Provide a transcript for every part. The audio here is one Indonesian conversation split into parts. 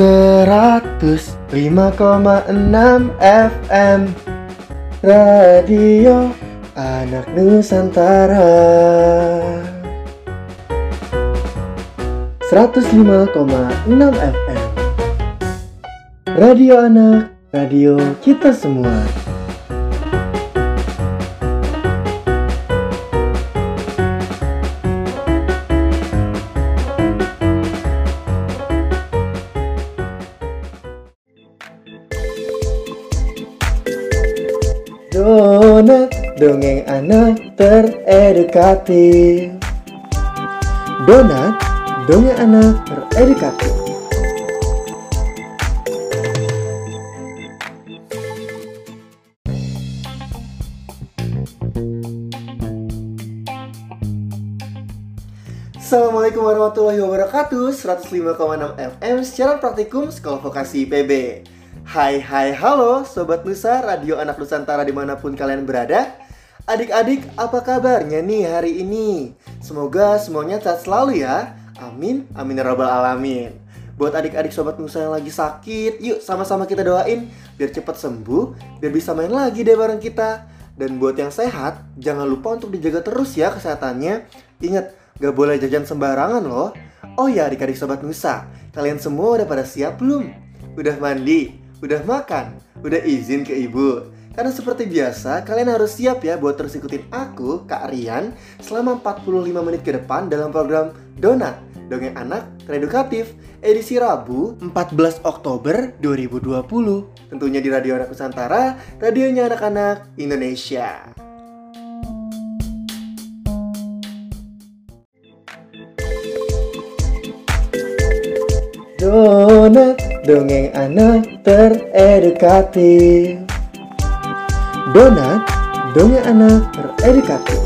105,6 FM Radio Anak Nusantara. 105,6 FM Radio Anak, radio kita semua dongeng anak teredukatif Donat, dongeng anak teredukatif Assalamualaikum warahmatullahi wabarakatuh. 105,6 FM Secara praktikum Sekolah Vokasi IPB Hai hai halo Sobat Nusa Radio Anak Nusantara di mana pun kalian berada Adik-adik apa kabarnya nih hari ini? Semoga semuanya sehat selalu ya Amin Amin ya rabbal alamin Buat adik-adik Sobat Nusa yang lagi sakit Yuk sama-sama kita doain Biar cepat sembuh Biar bisa main lagi deh bareng kita Dan buat yang sehat Jangan lupa untuk dijaga terus ya kesehatannya Ingat Gak boleh jajan sembarangan loh Oh ya adik-adik Sobat Nusa Kalian semua udah pada siap belum? Udah mandi? Udah makan? Udah izin ke ibu? Karena seperti biasa, kalian harus siap ya buat terus ikutin aku, Kak Rian, selama 45 menit ke depan dalam program Donat, Dongeng Anak Teredukatif, edisi Rabu 14 Oktober 2020. Tentunya di Radio Anak Nusantara, radionya anak-anak Indonesia. Donat, dongeng anak teredukatif Donat, dongeng anak teredukatif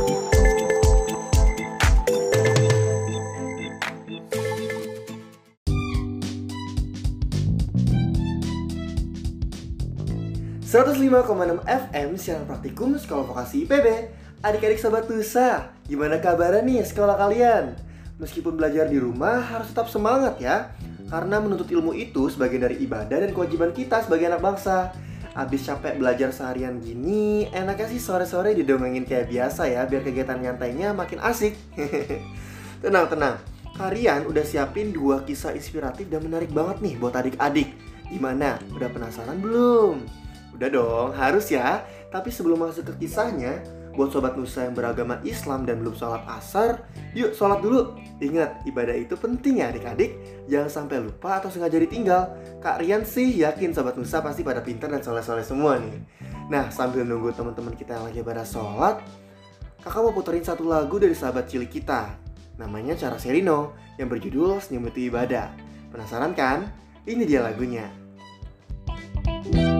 enam FM siaran praktikum Sekolah Vokasi IPB Adik-adik Sobat Nusa, gimana kabarnya nih sekolah kalian? Meskipun belajar di rumah harus tetap semangat ya karena menuntut ilmu itu sebagian dari ibadah dan kewajiban kita sebagai anak bangsa. Abis capek belajar seharian gini, enaknya sih sore-sore didongengin kayak biasa ya, biar kegiatan nyantainya makin asik. tenang, tenang. Kalian udah siapin dua kisah inspiratif dan menarik banget nih buat adik-adik. Gimana? Udah penasaran belum? Udah dong, harus ya. Tapi sebelum masuk ke kisahnya, Buat sobat Nusa yang beragama Islam dan belum sholat asar, yuk sholat dulu. Ingat, ibadah itu penting ya adik-adik. Jangan sampai lupa atau sengaja ditinggal. Kak Rian sih yakin sobat Nusa pasti pada pintar dan soleh-soleh semua nih. Nah, sambil nunggu teman-teman kita yang lagi pada sholat, kakak mau puterin satu lagu dari sahabat cilik kita. Namanya Cara Serino, yang berjudul Senyum Itu Ibadah. Penasaran kan? Ini dia lagunya. Marah-marah,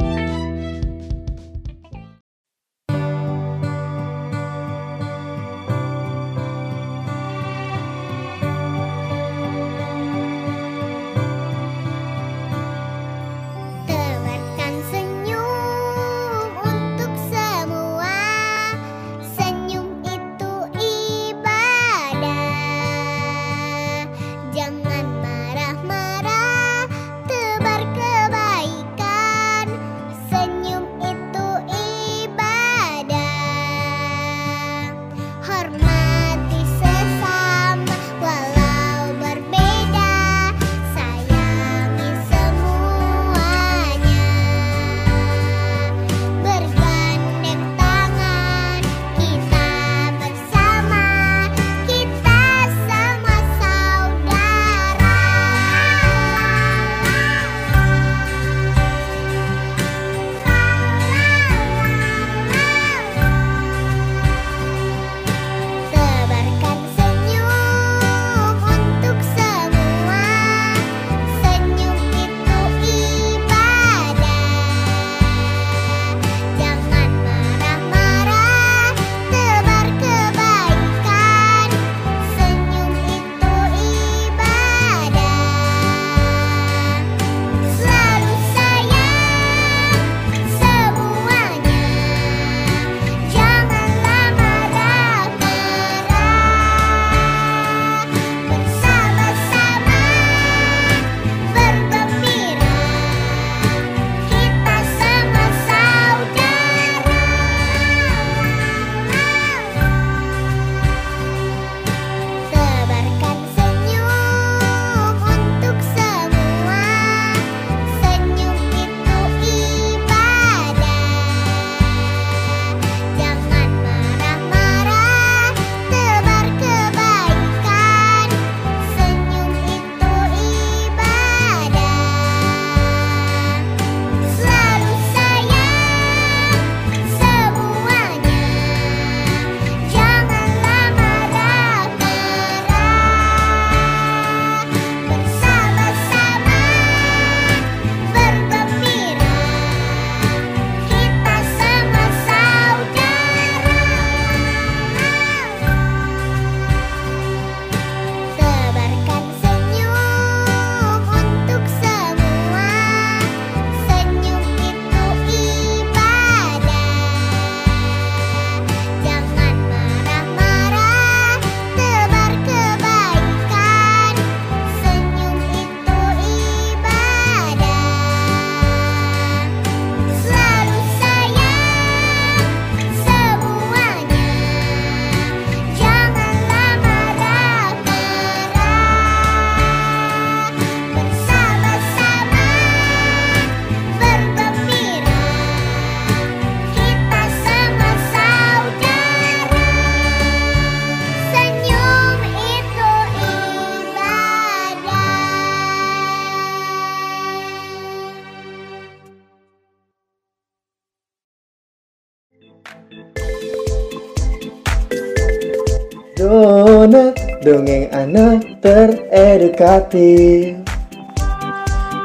Dongeng anak teredukatif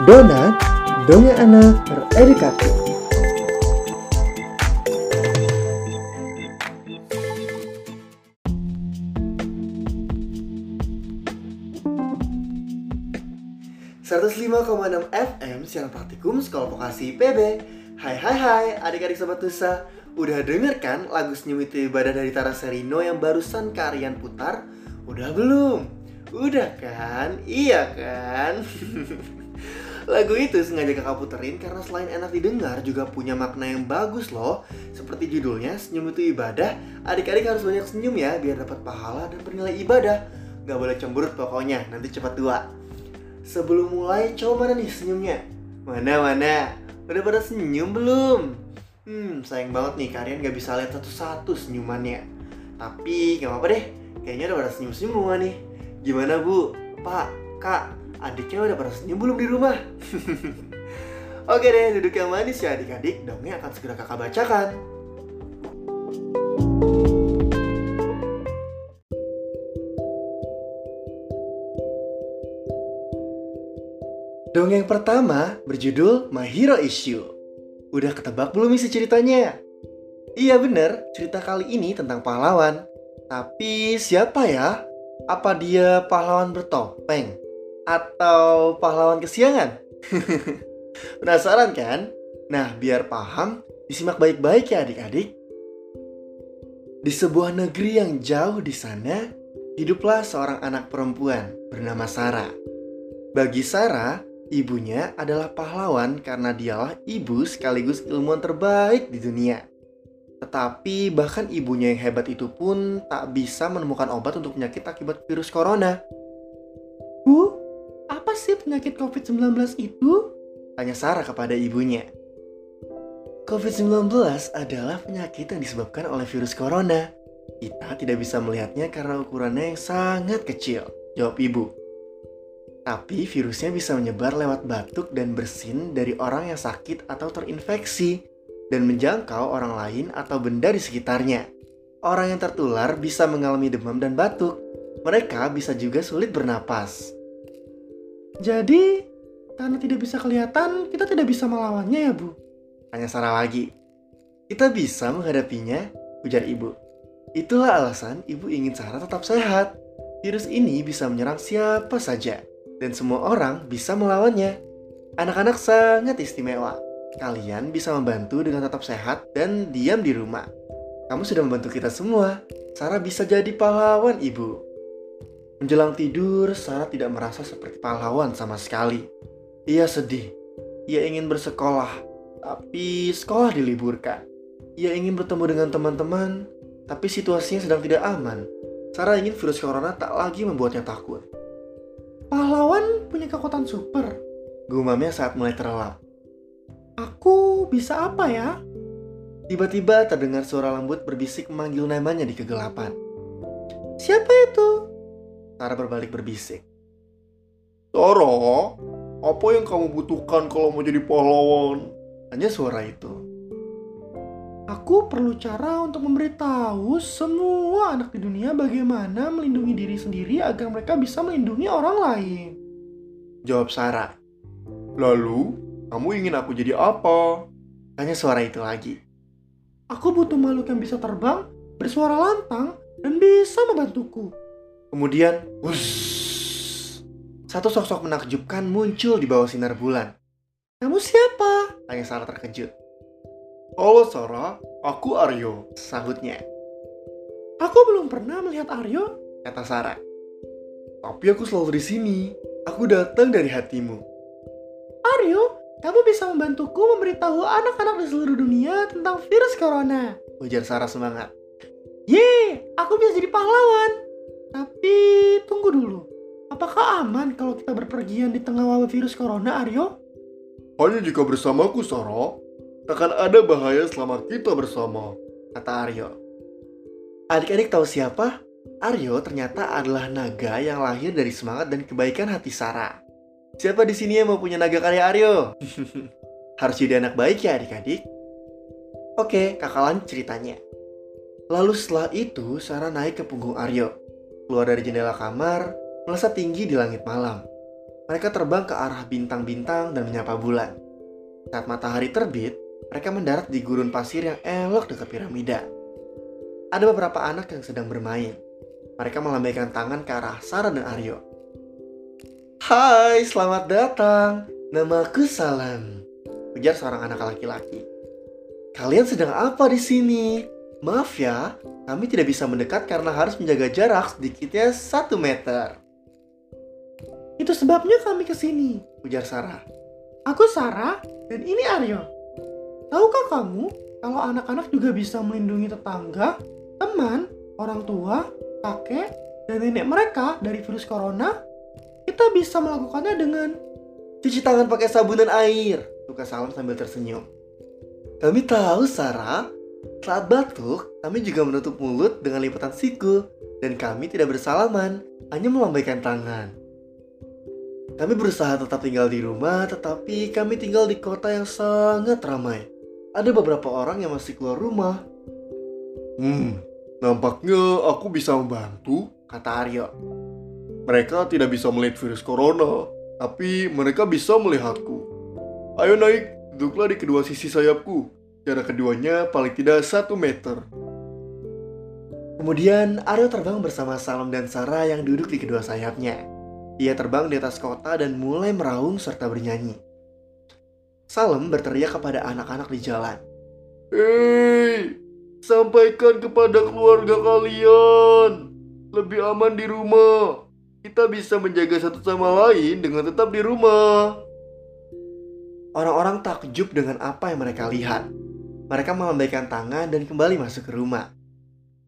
Donat, dongeng anak teredukatif enam FM siaran praktikum Sekolah Vokasi PB Hai hai hai adik-adik sobat Tusa Udah denger kan lagu Senyum Itu Ibadah dari Tara Serino yang barusan kalian putar? Udah belum? Udah kan? Iya kan? Lagu itu sengaja kakak puterin karena selain enak didengar juga punya makna yang bagus loh Seperti judulnya, senyum itu ibadah Adik-adik harus banyak senyum ya biar dapat pahala dan bernilai ibadah Gak boleh cemberut pokoknya, nanti cepat tua Sebelum mulai, coba mana nih senyumnya? Mana, mana? Udah pada senyum belum? Hmm, sayang banget nih kalian gak bisa lihat satu-satu senyumannya. Tapi gak apa-apa deh, kayaknya udah pada senyum-senyum semua nih. Gimana bu, pak, kak, adiknya udah pada senyum belum di rumah? Oke deh, duduk yang manis ya adik-adik, dongeng akan segera kakak bacakan. Dongeng pertama berjudul My Hero Issue. Udah ketebak belum isi ceritanya? Iya bener, cerita kali ini tentang pahlawan. Tapi siapa ya? Apa dia pahlawan bertopeng? Atau pahlawan kesiangan? Penasaran kan? Nah, biar paham, disimak baik-baik ya adik-adik. Di sebuah negeri yang jauh di sana, hiduplah seorang anak perempuan bernama Sarah. Bagi Sarah, Ibunya adalah pahlawan karena dialah ibu sekaligus ilmuwan terbaik di dunia. Tetapi bahkan ibunya yang hebat itu pun tak bisa menemukan obat untuk penyakit akibat virus corona. Bu, apa sih penyakit COVID-19 itu? Tanya Sarah kepada ibunya. COVID-19 adalah penyakit yang disebabkan oleh virus corona. Kita tidak bisa melihatnya karena ukurannya yang sangat kecil, jawab ibu. Tapi virusnya bisa menyebar lewat batuk dan bersin dari orang yang sakit atau terinfeksi dan menjangkau orang lain atau benda di sekitarnya. Orang yang tertular bisa mengalami demam dan batuk. Mereka bisa juga sulit bernapas. Jadi, karena tidak bisa kelihatan, kita tidak bisa melawannya ya, Bu? Tanya Sarah lagi. Kita bisa menghadapinya, ujar ibu. Itulah alasan ibu ingin Sarah tetap sehat. Virus ini bisa menyerang siapa saja dan semua orang bisa melawannya. Anak-anak sangat istimewa. Kalian bisa membantu dengan tetap sehat dan diam di rumah. Kamu sudah membantu kita semua. Sarah bisa jadi pahlawan, Ibu. Menjelang tidur, Sarah tidak merasa seperti pahlawan sama sekali. Ia sedih. Ia ingin bersekolah, tapi sekolah diliburkan. Ia ingin bertemu dengan teman-teman, tapi situasinya sedang tidak aman. Sarah ingin virus corona tak lagi membuatnya takut. Pahlawan punya kekuatan super. Gumamnya saat mulai terlelap. Aku bisa apa ya? Tiba-tiba terdengar suara lembut berbisik memanggil namanya di kegelapan. Siapa itu? Tara berbalik berbisik. Tara, apa yang kamu butuhkan kalau mau jadi pahlawan? Hanya suara itu. Aku perlu cara untuk memberitahu semua anak di dunia bagaimana melindungi diri sendiri agar mereka bisa melindungi orang lain. Jawab Sarah. Lalu, kamu ingin aku jadi apa? Tanya suara itu lagi. Aku butuh makhluk yang bisa terbang, bersuara lantang, dan bisa membantuku. Kemudian, wuss, satu sosok menakjubkan muncul di bawah sinar bulan. Kamu siapa? Tanya Sarah terkejut. Halo Sarah, aku Aryo, sahutnya. Aku belum pernah melihat Aryo, kata Sarah. Tapi aku selalu di sini. Aku datang dari hatimu. Aryo, kamu bisa membantuku memberitahu anak-anak di seluruh dunia tentang virus corona. Ujar Sarah semangat. Ye, aku bisa jadi pahlawan. Tapi tunggu dulu. Apakah aman kalau kita berpergian di tengah wabah virus corona, Aryo? Hanya jika bersamaku, Sarah. Takkan ada bahaya selama kita bersama, kata Aryo. Adik-adik tahu siapa? Aryo ternyata adalah naga yang lahir dari semangat dan kebaikan hati Sarah. Siapa di sini yang mau punya naga karya Aryo? Harus jadi anak baik ya adik-adik. Oke, kakalan ceritanya. Lalu setelah itu Sarah naik ke punggung Aryo. keluar dari jendela kamar, melesat tinggi di langit malam. Mereka terbang ke arah bintang-bintang dan menyapa bulan. Saat matahari terbit, mereka mendarat di gurun pasir yang elok dekat piramida. Ada beberapa anak yang sedang bermain. Mereka melambaikan tangan ke arah Sarah dan Aryo. Hai, selamat datang. Namaku Salam. Ujar seorang anak laki-laki. Kalian sedang apa di sini? Maaf ya, kami tidak bisa mendekat karena harus menjaga jarak sedikitnya satu meter. Itu sebabnya kami ke sini, ujar Sarah. Aku Sarah dan ini Aryo. Tahukah kamu kalau anak-anak juga bisa melindungi tetangga, teman, orang tua, kakek, dan nenek mereka dari virus corona? Kita bisa melakukannya dengan cuci tangan pakai sabun dan air. Tuka Salam sambil tersenyum. Kami tahu, Sarah. Saat batuk, kami juga menutup mulut dengan lipatan siku. Dan kami tidak bersalaman, hanya melambaikan tangan. Kami berusaha tetap tinggal di rumah, tetapi kami tinggal di kota yang sangat ramai. Ada beberapa orang yang masih keluar rumah. Hmm, nampaknya aku bisa membantu, Kata Aryo. Mereka tidak bisa melihat virus corona, tapi mereka bisa melihatku. Ayo naik, duduklah di kedua sisi sayapku. Jarak keduanya paling tidak satu meter. Kemudian Aryo terbang bersama Salam dan Sarah yang duduk di kedua sayapnya. Ia terbang di atas kota dan mulai meraung serta bernyanyi. Salem berteriak kepada anak-anak di jalan. Hei, sampaikan kepada keluarga kalian. Lebih aman di rumah. Kita bisa menjaga satu sama lain dengan tetap di rumah. Orang-orang takjub dengan apa yang mereka lihat. Mereka melambaikan tangan dan kembali masuk ke rumah.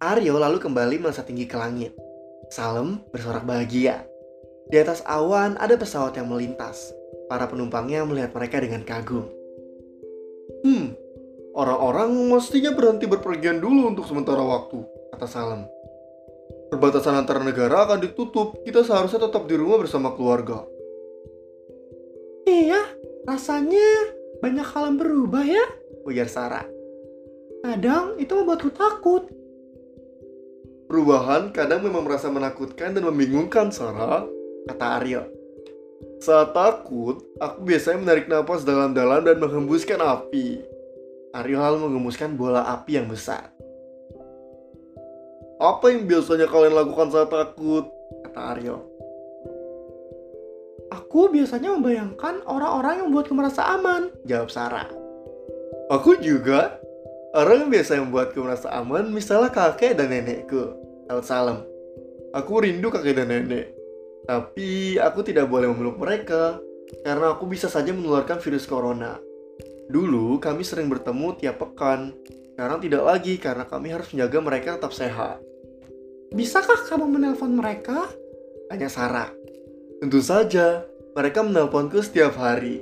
Aryo lalu kembali melesat tinggi ke langit. Salem bersorak bahagia. Di atas awan ada pesawat yang melintas. Para penumpangnya melihat mereka dengan kagum. Hmm, orang-orang mestinya berhenti berpergian dulu untuk sementara waktu, kata Salem. Perbatasan antar negara akan ditutup, kita seharusnya tetap di rumah bersama keluarga. Iya, rasanya banyak hal yang berubah ya, ujar Sarah. Kadang itu membuatku takut. Perubahan kadang memang merasa menakutkan dan membingungkan, Sarah, kata Aryo. Saat takut, aku biasanya menarik napas dalam-dalam dan menghembuskan api. Aryo lalu mengembuskan bola api yang besar. Apa yang biasanya kalian lakukan saat takut? Kata Aryo. Aku biasanya membayangkan orang-orang yang membuatku merasa aman, jawab Sarah. Aku juga. Orang yang biasa membuatku merasa aman, misalnya kakek dan nenekku. Salam salam. Aku rindu kakek dan nenek. Tapi aku tidak boleh memeluk mereka, karena aku bisa saja menularkan virus corona. Dulu kami sering bertemu tiap pekan, sekarang tidak lagi karena kami harus menjaga mereka tetap sehat. Bisakah kamu menelpon mereka? Tanya Sarah. Tentu saja, mereka menelponku setiap hari.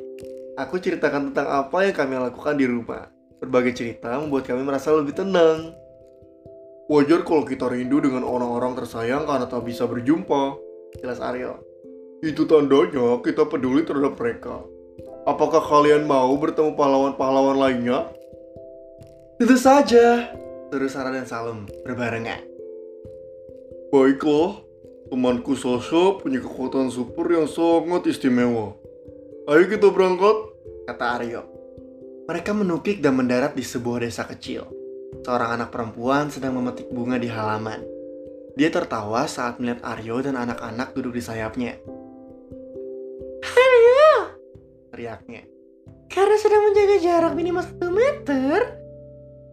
Aku ceritakan tentang apa yang kami lakukan di rumah. Berbagai cerita membuat kami merasa lebih tenang. Wajar kalau kita rindu dengan orang-orang tersayang karena tak bisa berjumpa. Jelas Aryo. Itu tandanya kita peduli terhadap mereka. Apakah kalian mau bertemu pahlawan-pahlawan lainnya? Tentu saja. Terus Sarah dan Salem berbarengan. Baiklah, temanku Sasha punya kekuatan super yang sangat istimewa. Ayo kita berangkat, kata Aryo. Mereka menukik dan mendarat di sebuah desa kecil. Seorang anak perempuan sedang memetik bunga di halaman. Dia tertawa saat melihat Aryo dan anak-anak duduk di sayapnya. Aryo! Teriaknya. Karena sedang menjaga jarak minimal 1 meter,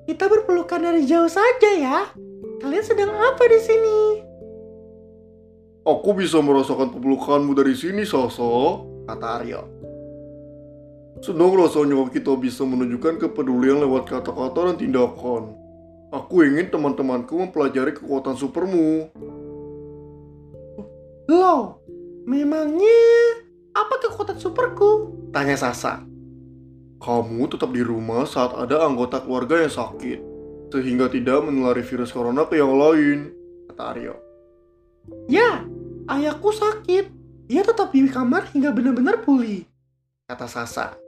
kita berpelukan dari jauh saja ya. Kalian sedang apa di sini? Aku bisa merasakan pelukanmu dari sini, Sasa, kata Aryo. Senang rasanya kita bisa menunjukkan kepedulian lewat kata-kata dan tindakan. Aku ingin teman-temanku mempelajari kekuatan supermu. Loh, memangnya apa kekuatan superku? Tanya Sasa. Kamu tetap di rumah saat ada anggota keluarga yang sakit, sehingga tidak menulari virus corona ke yang lain, kata Aryo. Ya, ayahku sakit. Dia tetap di kamar hingga benar-benar pulih, kata Sasa.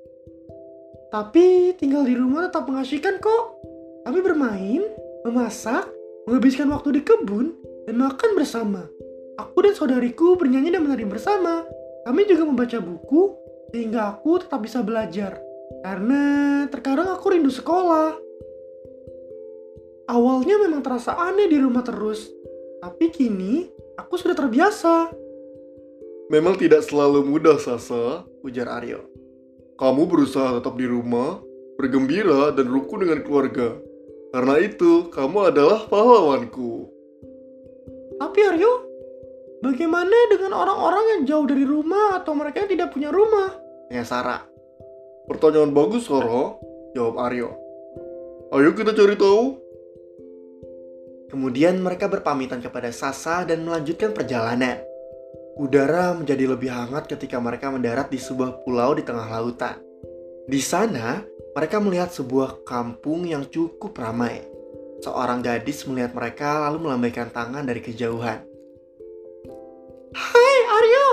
Tapi tinggal di rumah tetap mengasihkan kok. Kami bermain, memasak, menghabiskan waktu di kebun, dan makan bersama. Aku dan saudariku bernyanyi dan menari bersama. Kami juga membaca buku sehingga aku tetap bisa belajar. Karena terkadang aku rindu sekolah. Awalnya memang terasa aneh di rumah terus, tapi kini aku sudah terbiasa. Memang tidak selalu mudah, Sasa, ujar Aryo. Kamu berusaha tetap di rumah, bergembira dan rukun dengan keluarga. Karena itu, kamu adalah pahlawanku. Tapi Aryo, bagaimana dengan orang-orang yang jauh dari rumah atau mereka yang tidak punya rumah? Tanya Sarah. Pertanyaan bagus, Sarah, jawab Aryo. Ayo kita cari tahu. Kemudian mereka berpamitan kepada Sasa dan melanjutkan perjalanan. Udara menjadi lebih hangat ketika mereka mendarat di sebuah pulau di tengah lautan. Di sana, mereka melihat sebuah kampung yang cukup ramai. Seorang gadis melihat mereka lalu melambaikan tangan dari kejauhan. Hai Aryo,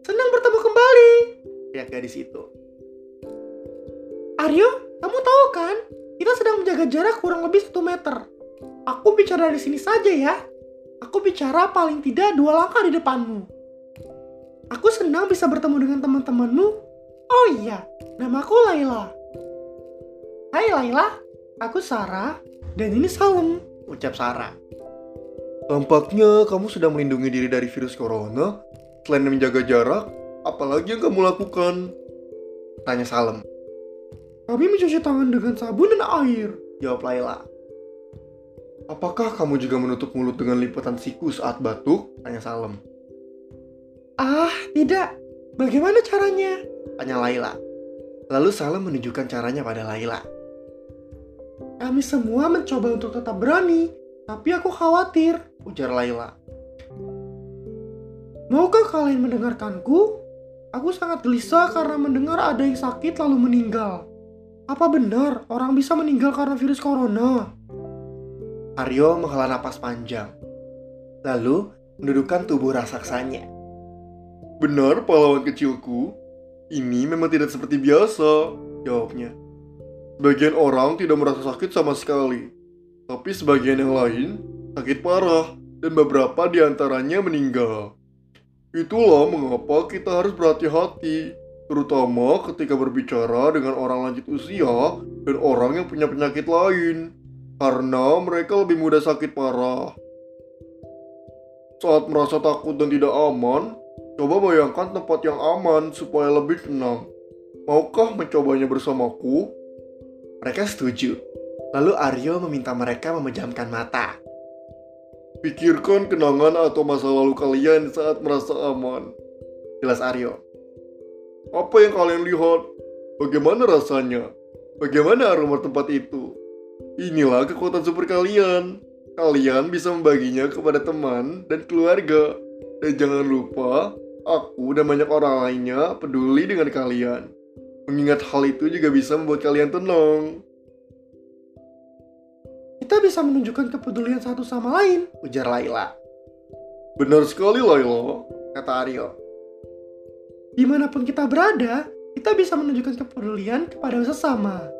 senang bertemu kembali. Teriak gadis itu. Aryo, kamu tahu kan? Kita sedang menjaga jarak kurang lebih satu meter. Aku bicara dari sini saja ya. Aku bicara paling tidak dua langkah di depanmu. Aku senang bisa bertemu dengan teman-temanmu. Oh iya, namaku Laila. Hai Laila, aku Sarah dan ini Salem. Ucap Sarah. Tampaknya kamu sudah melindungi diri dari virus corona. Selain menjaga jarak, apalagi yang kamu lakukan? Tanya Salem. Kami mencuci tangan dengan sabun dan air. Jawab Laila. Apakah kamu juga menutup mulut dengan lipatan siku saat batuk? Tanya Salem. Ah, tidak. Bagaimana caranya? Tanya Laila. Lalu Salem menunjukkan caranya pada Laila. Kami semua mencoba untuk tetap berani, tapi aku khawatir. Ujar Laila. Maukah kalian mendengarkanku? Aku sangat gelisah karena mendengar ada yang sakit lalu meninggal. Apa benar orang bisa meninggal karena virus corona? Aryo menghela napas panjang. Lalu mendudukkan tubuh raksasanya. Benar, pahlawan kecilku. Ini memang tidak seperti biasa, jawabnya. Sebagian orang tidak merasa sakit sama sekali. Tapi sebagian yang lain sakit parah dan beberapa di antaranya meninggal. Itulah mengapa kita harus berhati-hati, terutama ketika berbicara dengan orang lanjut usia dan orang yang punya penyakit lain karena mereka lebih mudah sakit parah. Saat merasa takut dan tidak aman, coba bayangkan tempat yang aman supaya lebih tenang. Maukah mencobanya bersamaku? Mereka setuju. Lalu Aryo meminta mereka memejamkan mata. Pikirkan kenangan atau masa lalu kalian saat merasa aman. Jelas Aryo. Apa yang kalian lihat? Bagaimana rasanya? Bagaimana aroma tempat itu? Inilah kekuatan super kalian. Kalian bisa membaginya kepada teman dan keluarga. Dan jangan lupa, aku dan banyak orang lainnya peduli dengan kalian. Mengingat hal itu juga bisa membuat kalian tenang. Kita bisa menunjukkan kepedulian satu sama lain. Ujar Laila. Benar sekali, Laila. Kata Aryo. Di mana pun kita berada, kita bisa menunjukkan kepedulian kepada sesama.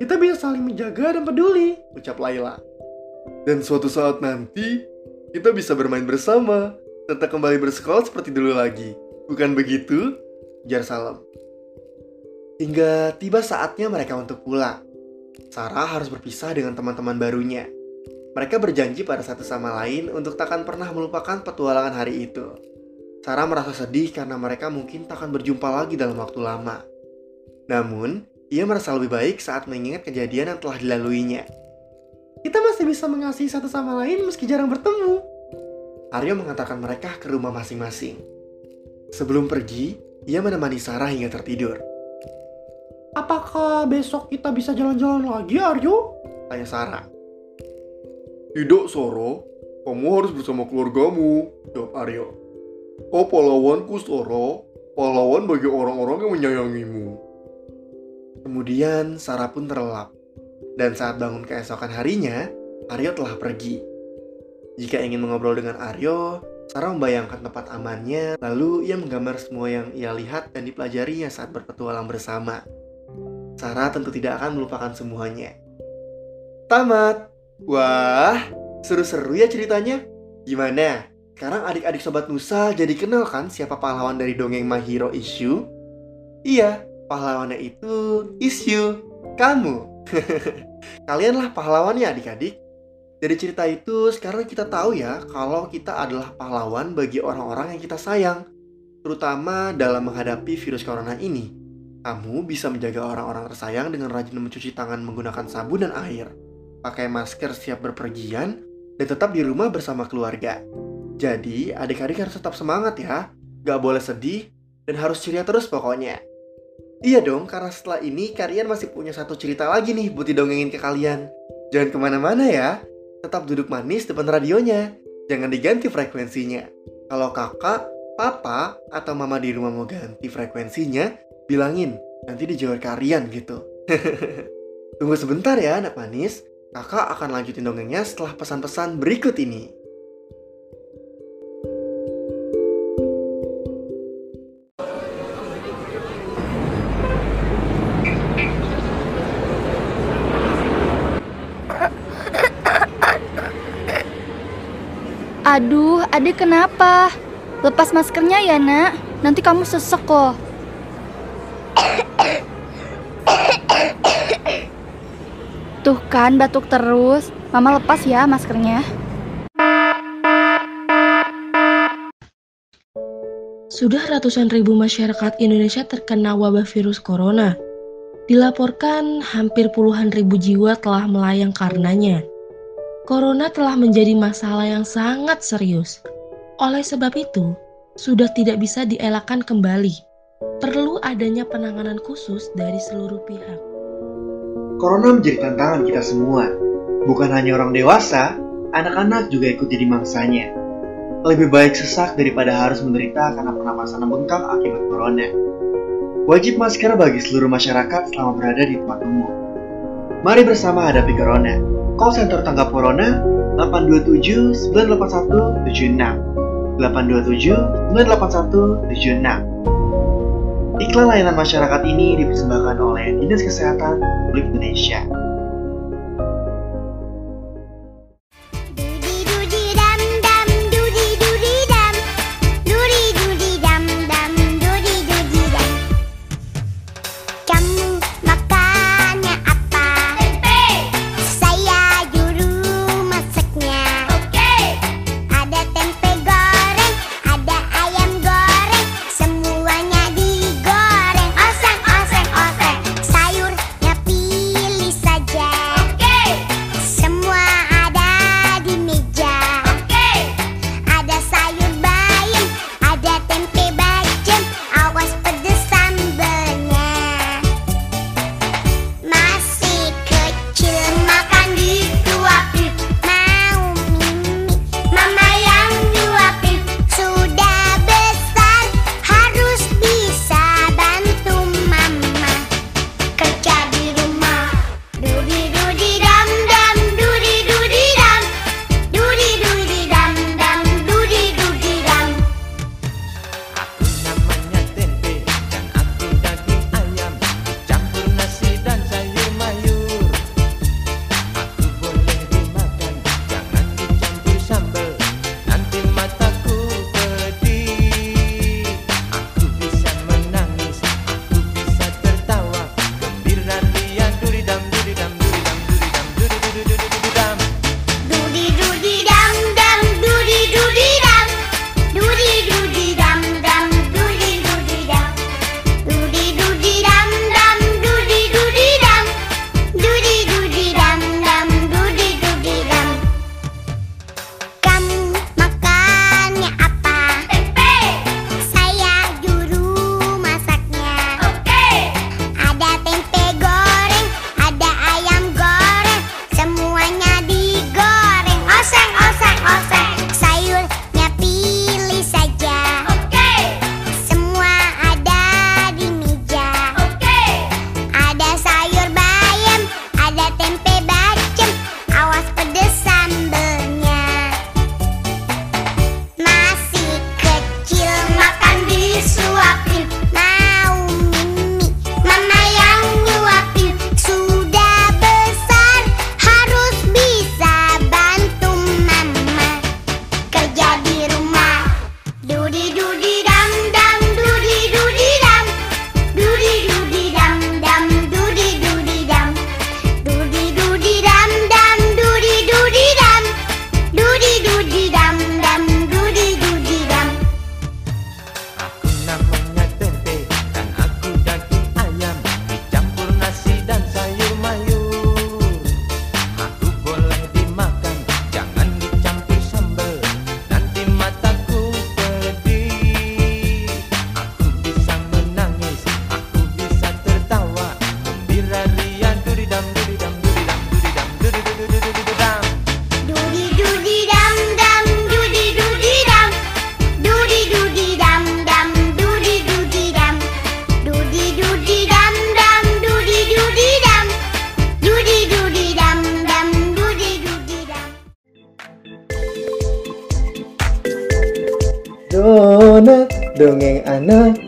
Kita bisa saling menjaga dan peduli. Ucap Laila. Dan suatu saat nanti, kita bisa bermain bersama, serta kembali bersekolah seperti dulu lagi. Bukan begitu? Jar Salam. Hingga tiba saatnya mereka untuk pulang. Sarah harus berpisah dengan teman-teman barunya. Mereka berjanji pada satu sama lain untuk takkan pernah melupakan petualangan hari itu. Sarah merasa sedih karena mereka mungkin takkan berjumpa lagi dalam waktu lama. Namun, ia merasa lebih baik saat mengingat kejadian yang telah dilaluinya. Kita masih bisa mengasihi satu sama lain meski jarang bertemu. Aryo mengantarkan mereka ke rumah masing-masing. Sebelum pergi, ia menemani Sarah hingga tertidur. Apakah besok kita bisa jalan-jalan lagi, Aryo? Tanya Sarah. Tidak, Soro. Kamu harus bersama keluargamu, jawab Aryo. Kau pahlawanku, Soro. Pahlawan bagi orang-orang yang menyayangimu. Kemudian Sarah pun terlelap. Dan saat bangun keesokan harinya, Aryo telah pergi. Jika ingin mengobrol dengan Aryo, Sarah membayangkan tempat amannya, lalu ia menggambar semua yang ia lihat dan dipelajarinya saat berpetualang bersama. Sarah tentu tidak akan melupakan semuanya. Tamat. Wah, seru-seru ya ceritanya. Gimana? Sekarang adik-adik Sobat Nusa jadi kenal kan siapa pahlawan dari dongeng My Hero Issue? Iya, pahlawannya itu Issue, kamu. Kalianlah pahlawannya adik-adik. Dari cerita itu sekarang kita tahu ya kalau kita adalah pahlawan bagi orang-orang yang kita sayang. Terutama dalam menghadapi virus corona ini. Kamu bisa menjaga orang-orang tersayang dengan rajin mencuci tangan menggunakan sabun dan air. Pakai masker siap berpergian dan tetap di rumah bersama keluarga. Jadi adik-adik harus tetap semangat ya. Gak boleh sedih dan harus ceria terus pokoknya. Iya dong, karena setelah ini kalian masih punya satu cerita lagi nih buat didongengin ke kalian. Jangan ke mana-mana ya tetap duduk manis depan radionya. Jangan diganti frekuensinya. Kalau kakak, papa, atau mama di rumah mau ganti frekuensinya, bilangin, nanti dijawab kalian gitu. Tunggu sebentar ya anak manis, kakak akan lanjutin dongengnya setelah pesan-pesan berikut ini. Aduh, adik kenapa? Lepas maskernya ya, nak. Nanti kamu sesek kok. Tuh kan, batuk terus. Mama lepas ya maskernya. Sudah ratusan ribu masyarakat Indonesia terkena wabah virus corona. Dilaporkan hampir puluhan ribu jiwa telah melayang karenanya. Corona telah menjadi masalah yang sangat serius. Oleh sebab itu, sudah tidak bisa dielakkan kembali. Perlu adanya penanganan khusus dari seluruh pihak. Corona menjadi tantangan kita semua. Bukan hanya orang dewasa, anak-anak juga ikut jadi mangsanya. Lebih baik sesak daripada harus menderita karena pernapasan bengkak akibat corona. Wajib masker bagi seluruh masyarakat selama berada di tempat umum. Mari bersama hadapi corona call center tanggap corona 827 981 76 827 981 76 Iklan layanan masyarakat ini dipersembahkan oleh Dinas Kesehatan Republik Indonesia.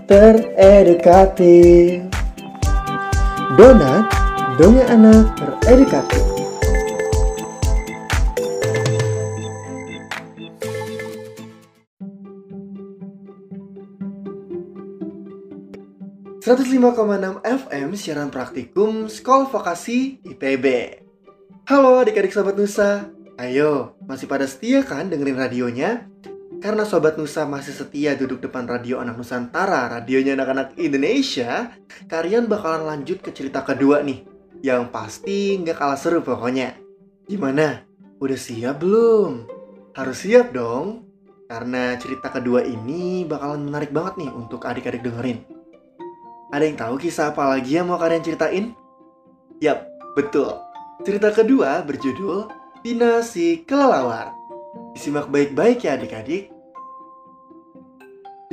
Teredukatif. Donat, dongeng anak teredukatif. ...105,6 FM siaran praktikum Sekolah Vokasi IPB. Halo adik-adik Sobat Nusa, ayo masih pada setia kan dengerin radionya? Karena Sobat Nusa masih setia duduk depan radio anak Nusantara, radionya anak-anak Indonesia, kalian bakalan lanjut ke cerita kedua nih, yang pasti nggak kalah seru pokoknya. Gimana? Udah siap belum? Harus siap dong, karena cerita kedua ini bakalan menarik banget nih untuk adik-adik dengerin. Ada yang tahu kisah apa lagi yang mau kalian ceritain? Yap, betul. Cerita kedua berjudul Pina si Kelelawar. Disimak baik-baik ya adik-adik.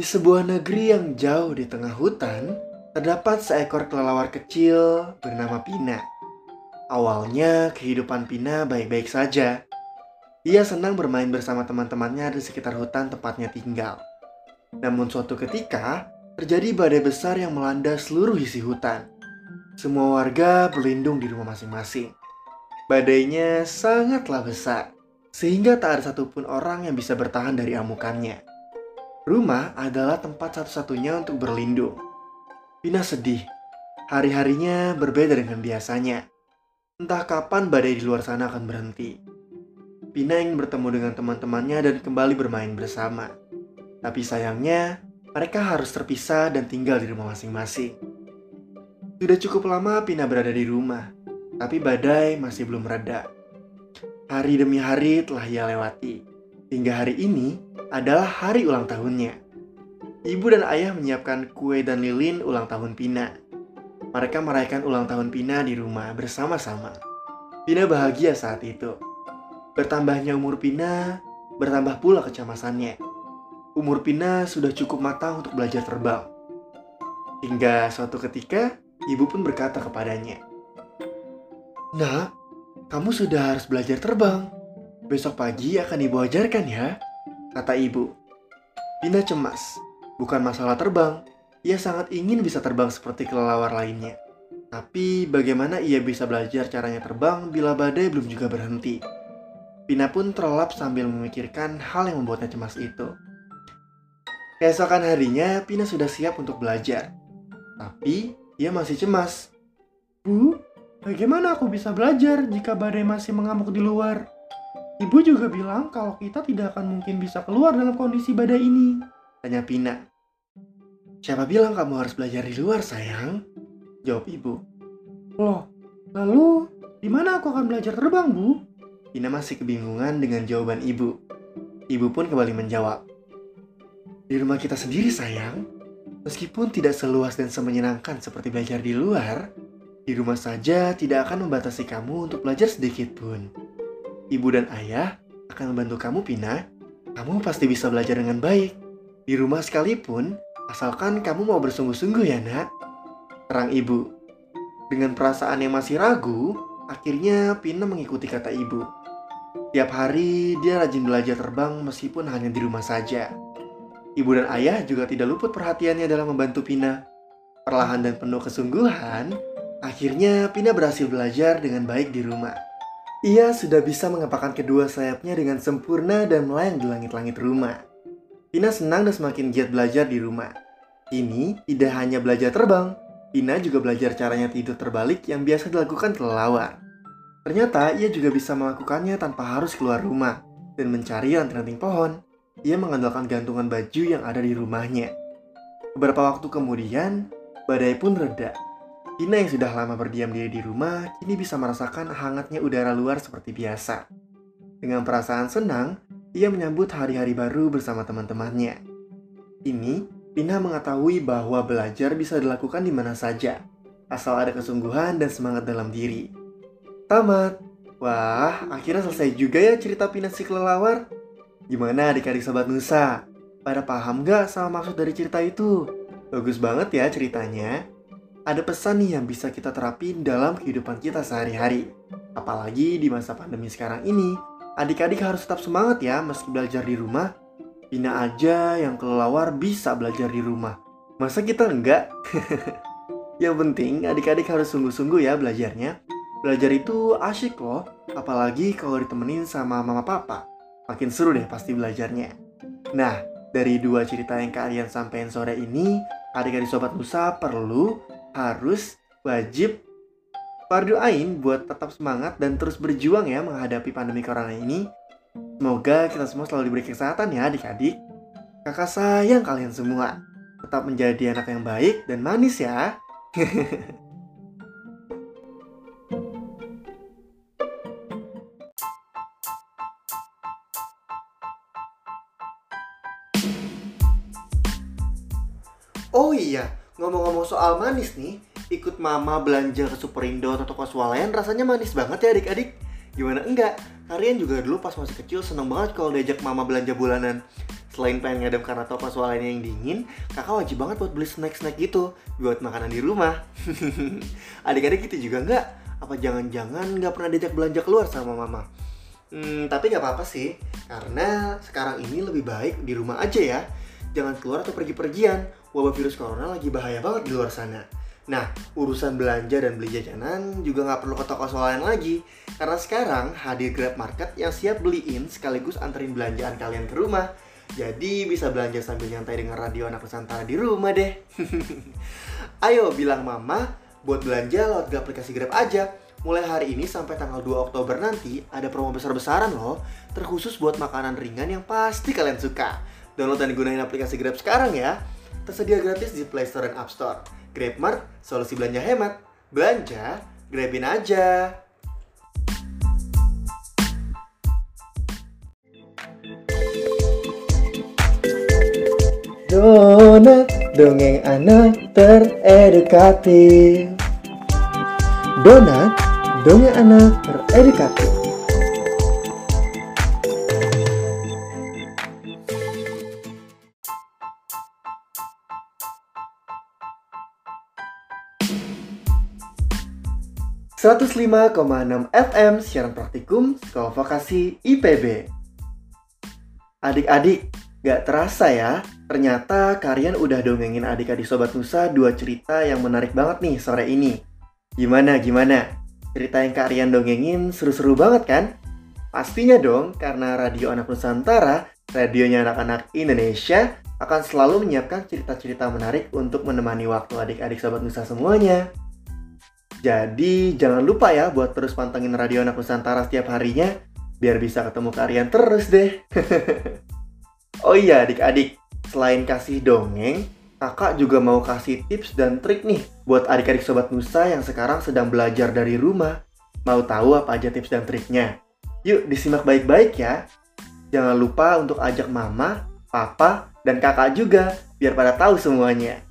Di sebuah negeri yang jauh di tengah hutan, terdapat seekor kelelawar kecil bernama Pina. Awalnya kehidupan Pina baik-baik saja. Ia senang bermain bersama teman-temannya di sekitar hutan tempatnya tinggal. Namun suatu ketika, terjadi badai besar yang melanda seluruh isi hutan. Semua warga berlindung di rumah masing-masing. Badainya sangatlah besar, sehingga tak ada satupun orang yang bisa bertahan dari amukannya. Rumah adalah tempat satu-satunya untuk berlindung. Pina sedih. Hari-harinya berbeda dengan biasanya. Entah kapan badai di luar sana akan berhenti. Pina ingin bertemu dengan teman-temannya dan kembali bermain bersama. Tapi sayangnya, mereka harus terpisah dan tinggal di rumah masing-masing. Sudah cukup lama Pina berada di rumah, tapi badai masih belum reda. Hari demi hari telah ia lewati, hingga hari ini adalah hari ulang tahunnya. Ibu dan ayah menyiapkan kue dan lilin ulang tahun Pina. Mereka merayakan ulang tahun Pina di rumah bersama-sama. Pina bahagia saat itu. Bertambahnya umur Pina, bertambah pula kecemasannya umur Pina sudah cukup matang untuk belajar terbang. Hingga suatu ketika, ibu pun berkata kepadanya, Nak, kamu sudah harus belajar terbang. Besok pagi akan ibu ajarkan ya, kata ibu. Pina cemas, bukan masalah terbang. Ia sangat ingin bisa terbang seperti kelelawar lainnya. Tapi bagaimana ia bisa belajar caranya terbang bila badai belum juga berhenti? Pina pun terlelap sambil memikirkan hal yang membuatnya cemas itu. Keesokan harinya, Pina sudah siap untuk belajar. Tapi, ia masih cemas. Bu, bagaimana aku bisa belajar jika badai masih mengamuk di luar? Ibu juga bilang kalau kita tidak akan mungkin bisa keluar dalam kondisi badai ini. Tanya Pina. Siapa bilang kamu harus belajar di luar, sayang? Jawab ibu. Loh, lalu di mana aku akan belajar terbang, Bu? Pina masih kebingungan dengan jawaban ibu. Ibu pun kembali menjawab. Di rumah kita sendiri sayang, meskipun tidak seluas dan semenyenangkan seperti belajar di luar, di rumah saja tidak akan membatasi kamu untuk belajar sedikit pun. Ibu dan ayah akan membantu kamu Pina, kamu pasti bisa belajar dengan baik. Di rumah sekalipun, asalkan kamu mau bersungguh-sungguh ya nak. Terang ibu. Dengan perasaan yang masih ragu, akhirnya Pina mengikuti kata ibu. Tiap hari dia rajin belajar terbang meskipun hanya di rumah saja. Ibu dan ayah juga tidak luput perhatiannya dalam membantu Pina. Perlahan dan penuh kesungguhan, akhirnya Pina berhasil belajar dengan baik di rumah. Ia sudah bisa mengepakkan kedua sayapnya dengan sempurna dan melayang di langit-langit rumah. Pina senang dan semakin giat belajar di rumah. Ini tidak hanya belajar terbang, Pina juga belajar caranya tidur terbalik yang biasa dilakukan kelelawar. Ternyata ia juga bisa melakukannya tanpa harus keluar rumah dan mencari ranting-ranting pohon ia mengandalkan gantungan baju yang ada di rumahnya. Beberapa waktu kemudian, badai pun reda. Ina yang sudah lama berdiam diri di rumah kini bisa merasakan hangatnya udara luar seperti biasa. Dengan perasaan senang, ia menyambut hari-hari baru bersama teman-temannya. Ini, Pina mengetahui bahwa belajar bisa dilakukan di mana saja, asal ada kesungguhan dan semangat dalam diri. Tamat. Wah, akhirnya selesai juga ya cerita Pina si kelelawar. Gimana adik-adik sobat Nusa? Pada paham gak sama maksud dari cerita itu? Bagus banget ya ceritanya. Ada pesan nih yang bisa kita terapin dalam kehidupan kita sehari-hari. Apalagi di masa pandemi sekarang ini, adik-adik harus tetap semangat ya meski belajar di rumah. Ina aja yang kelelawar bisa belajar di rumah. Masa kita enggak? yang penting adik-adik harus sungguh-sungguh ya belajarnya. Belajar itu asyik loh, apalagi kalau ditemenin sama mama papa. Makin seru deh pasti belajarnya. Nah, dari dua cerita yang kalian sampaikan sore ini, adik-adik sobat Nusa perlu, harus, wajib fardu buat tetap semangat dan terus berjuang ya menghadapi pandemi corona ini Semoga kita semua selalu diberi kesehatan ya adik-adik. Kakak sayang kalian semua. Tetap menjadi anak yang baik dan manis ya. Oh iya, ngomong-ngomong soal manis nih, ikut mama belanja ke Superindo atau toko swalayan rasanya manis banget ya adik-adik. Gimana enggak? Kalian juga dulu pas masih kecil seneng banget kalau diajak mama belanja bulanan. Selain pengen ngadem karena toko swalayan yang dingin, kakak wajib banget buat beli snack-snack gitu buat makanan di rumah. Adik-adik gitu juga enggak? Apa jangan-jangan nggak pernah diajak belanja keluar sama mama? Hmm, tapi nggak apa-apa sih, karena sekarang ini lebih baik di rumah aja ya. Jangan keluar atau pergi-pergian, wabah virus corona lagi bahaya banget di luar sana. Nah, urusan belanja dan beli jajanan juga nggak perlu ke toko swalayan lagi. Karena sekarang hadir Grab Market yang siap beliin sekaligus anterin belanjaan kalian ke rumah. Jadi bisa belanja sambil nyantai dengan radio anak Nusantara di rumah deh. Ayo bilang mama buat belanja lewat aplikasi Grab aja. Mulai hari ini sampai tanggal 2 Oktober nanti ada promo besar-besaran loh, terkhusus buat makanan ringan yang pasti kalian suka. Download dan gunain aplikasi Grab sekarang ya. Tersedia gratis di Play Store dan App Store. GrabMart, solusi belanja hemat. Belanja, grabin aja. Donat, dongeng anak teredukatif. Donat, dongeng anak teredukatif. ...105,6 FM siaran praktikum Sekolah Vokasi IPB. Adik-adik, Gak terasa ya, ternyata kalian udah dongengin adik-adik Sobat Nusa dua cerita yang menarik banget nih sore ini. Gimana, gimana? Cerita yang kalian dongengin seru-seru banget kan? Pastinya dong, karena Radio Anak Nusantara, radionya anak-anak Indonesia, akan selalu menyiapkan cerita-cerita menarik untuk menemani waktu adik-adik Sobat Nusa semuanya. Jadi, jangan lupa ya buat terus pantengin Radio Anak Nusantara setiap harinya, biar bisa ketemu kalian terus deh. Oh iya adik-adik, selain kasih dongeng, kakak juga mau kasih tips dan trik nih buat adik-adik Sobat Nusa yang sekarang sedang belajar dari rumah. Mau tahu apa aja tips dan triknya? Yuk disimak baik-baik ya. Jangan lupa untuk ajak mama, papa, dan kakak juga biar pada tahu semuanya.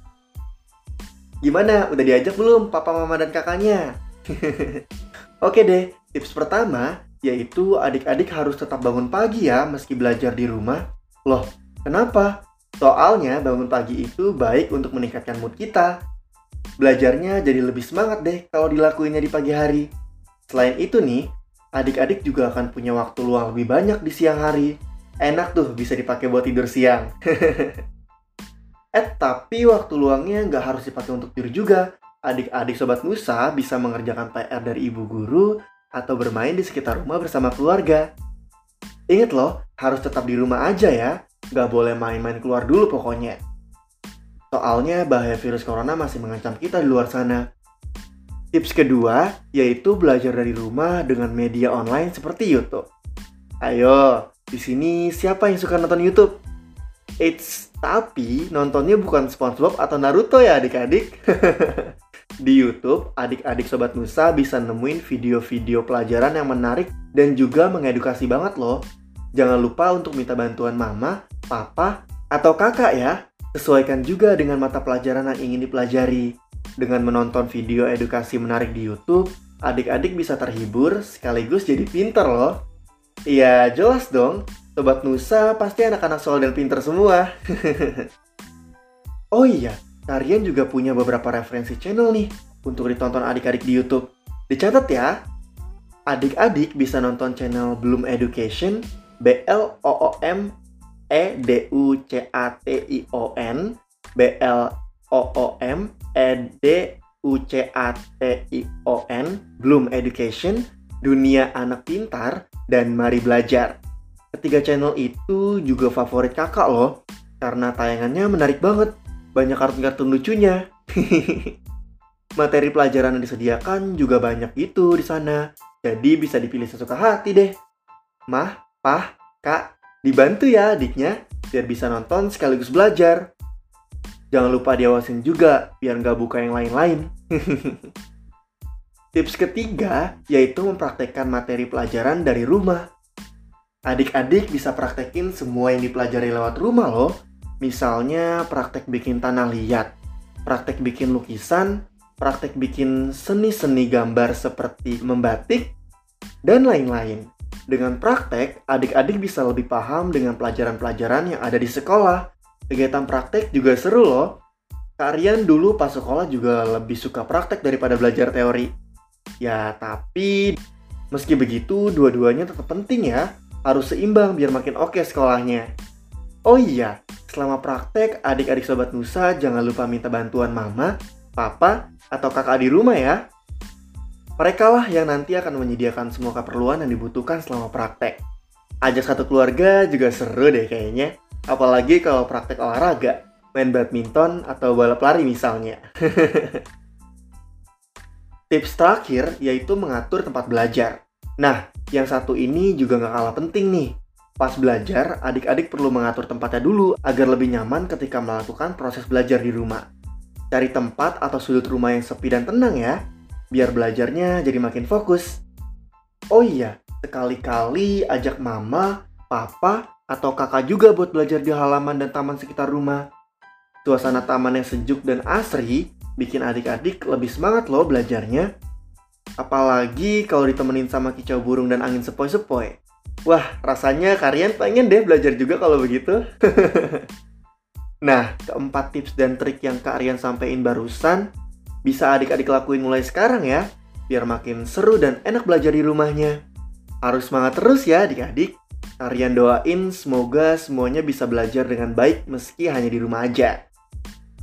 Gimana? Udah diajak belum papa, mama, dan kakaknya? Oke deh, tips pertama yaitu adik-adik harus tetap bangun pagi ya meski belajar di rumah Loh, kenapa? Soalnya bangun pagi itu baik untuk meningkatkan mood kita. Belajarnya jadi lebih semangat deh kalau dilakuinnya di pagi hari. Selain itu nih, adik-adik juga akan punya waktu luang lebih banyak di siang hari. Enak tuh bisa dipakai buat tidur siang. eh tapi waktu luangnya nggak harus dipakai untuk tidur juga. Adik-adik Sobat Nusa bisa mengerjakan PR dari ibu guru atau bermain di sekitar rumah bersama keluarga. Ingat loh, harus tetap di rumah aja ya. Gak boleh main-main keluar dulu pokoknya. Soalnya bahaya virus corona masih mengancam kita di luar sana. Tips kedua yaitu belajar dari rumah dengan media online seperti YouTube. Ayo, di sini siapa yang suka nonton YouTube? Eits, tapi nontonnya bukan SpongeBob atau Naruto ya adik-adik. Di YouTube, adik-adik Sobat Nusa bisa nemuin video-video pelajaran yang menarik dan juga mengedukasi banget loh. Jangan lupa untuk minta bantuan mama, papa, atau kakak ya. Sesuaikan juga dengan mata pelajaran yang ingin dipelajari. Dengan menonton video edukasi menarik di YouTube, adik-adik bisa terhibur sekaligus jadi pinter loh. Iya, jelas dong. Sobat Nusa pasti anak-anak soal dan pinter semua. oh iya, kalian juga punya beberapa referensi channel nih untuk ditonton adik-adik di YouTube. Dicatat ya, adik-adik bisa nonton channel Bloom Education, B L O O M E D U C A T I O N B L O O M E D U C A T I O N Bloom Education Dunia Anak Pintar dan Mari Belajar. Ketiga channel itu juga favorit kakak loh karena tayangannya menarik banget. Banyak kartun-kartun lucunya. Materi pelajaran yang disediakan juga banyak gitu di sana. Jadi bisa dipilih sesuka hati deh. Mah, pah, kak, dibantu ya adiknya biar bisa nonton sekaligus belajar. Jangan lupa diawasin juga biar nggak buka yang lain-lain. Tips ketiga yaitu mempraktekkan materi pelajaran dari rumah. Adik-adik bisa praktekin semua yang dipelajari lewat rumah loh. Misalnya praktek bikin tanah liat, praktek bikin lukisan, praktek bikin seni-seni gambar seperti membatik, dan lain-lain. Dengan praktek, adik-adik bisa lebih paham dengan pelajaran-pelajaran yang ada di sekolah. Kegiatan praktek juga seru loh. Kalian dulu pas sekolah juga lebih suka praktek daripada belajar teori. Ya, tapi meski begitu dua-duanya tetap penting ya. Harus seimbang biar makin oke sekolahnya. Oh iya, selama praktek adik-adik sobat Nusa jangan lupa minta bantuan mama, papa, atau kakak di rumah ya. Mereka lah yang nanti akan menyediakan semua keperluan yang dibutuhkan selama praktek. Ajak satu keluarga juga seru deh kayaknya. Apalagi kalau praktek olahraga, main badminton atau balap lari misalnya. Tips terakhir yaitu mengatur tempat belajar. Nah, yang satu ini juga nggak kalah penting nih. Pas belajar, adik-adik perlu mengatur tempatnya dulu agar lebih nyaman ketika melakukan proses belajar di rumah. Cari tempat atau sudut rumah yang sepi dan tenang ya, biar belajarnya jadi makin fokus. Oh iya, sekali-kali ajak mama, papa, atau kakak juga buat belajar di halaman dan taman sekitar rumah. Suasana taman yang sejuk dan asri bikin adik-adik lebih semangat loh belajarnya. Apalagi kalau ditemenin sama kicau burung dan angin sepoi-sepoi. Wah, rasanya kalian pengen deh belajar juga kalau begitu. nah, keempat tips dan trik yang Kak Rian sampaikan barusan bisa adik-adik lakuin mulai sekarang ya, biar makin seru dan enak belajar di rumahnya. Harus semangat terus ya adik-adik. Kalian doain semoga semuanya bisa belajar dengan baik meski hanya di rumah aja.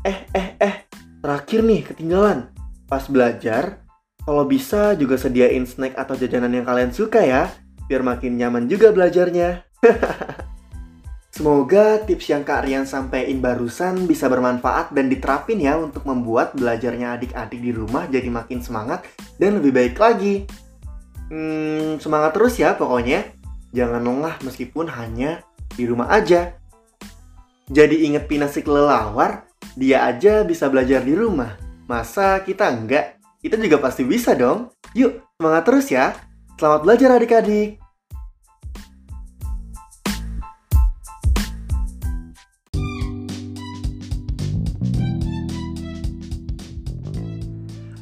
Eh, eh, eh, terakhir nih ketinggalan. Pas belajar, kalau bisa juga sediain snack atau jajanan yang kalian suka ya, biar makin nyaman juga belajarnya. Semoga tips yang Kak Rian sampaikan barusan bisa bermanfaat dan diterapin ya untuk membuat belajarnya adik-adik di rumah jadi makin semangat dan lebih baik lagi. Hmm, semangat terus ya pokoknya. Jangan lengah meskipun hanya di rumah aja. Jadi inget Pina si kelelawar, dia aja bisa belajar di rumah. Masa kita enggak? Kita juga pasti bisa dong. Yuk, semangat terus ya. Selamat belajar adik-adik.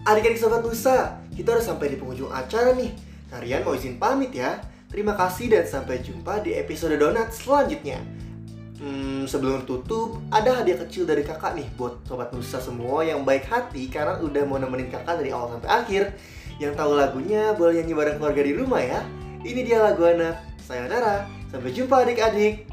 Adik-adik Sobat Nusa, kita udah sampai di penghujung acara nih. Kalian mau izin pamit ya. Terima kasih dan sampai jumpa di episode donat selanjutnya. Hmm, sebelum tutup, ada hadiah kecil dari kakak nih buat Sobat Nusa semua yang baik hati karena udah mau nemenin kakak dari awal sampai akhir. Yang tahu lagunya boleh nyanyi bareng keluarga di rumah ya. Ini dia lagu anak. Sayonara. Sampai jumpa adik-adik.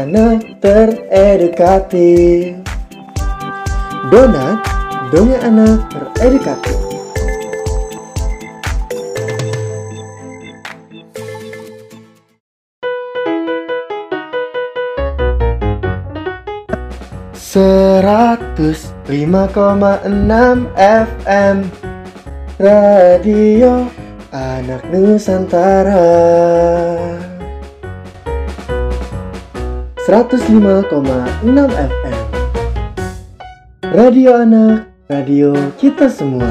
Anak teredukatif. Donat, dongeng anak teredukatif. Seratus lima koma enam FM Radio Anak Nusantara 105,6 FM Radio Anak, radio kita semua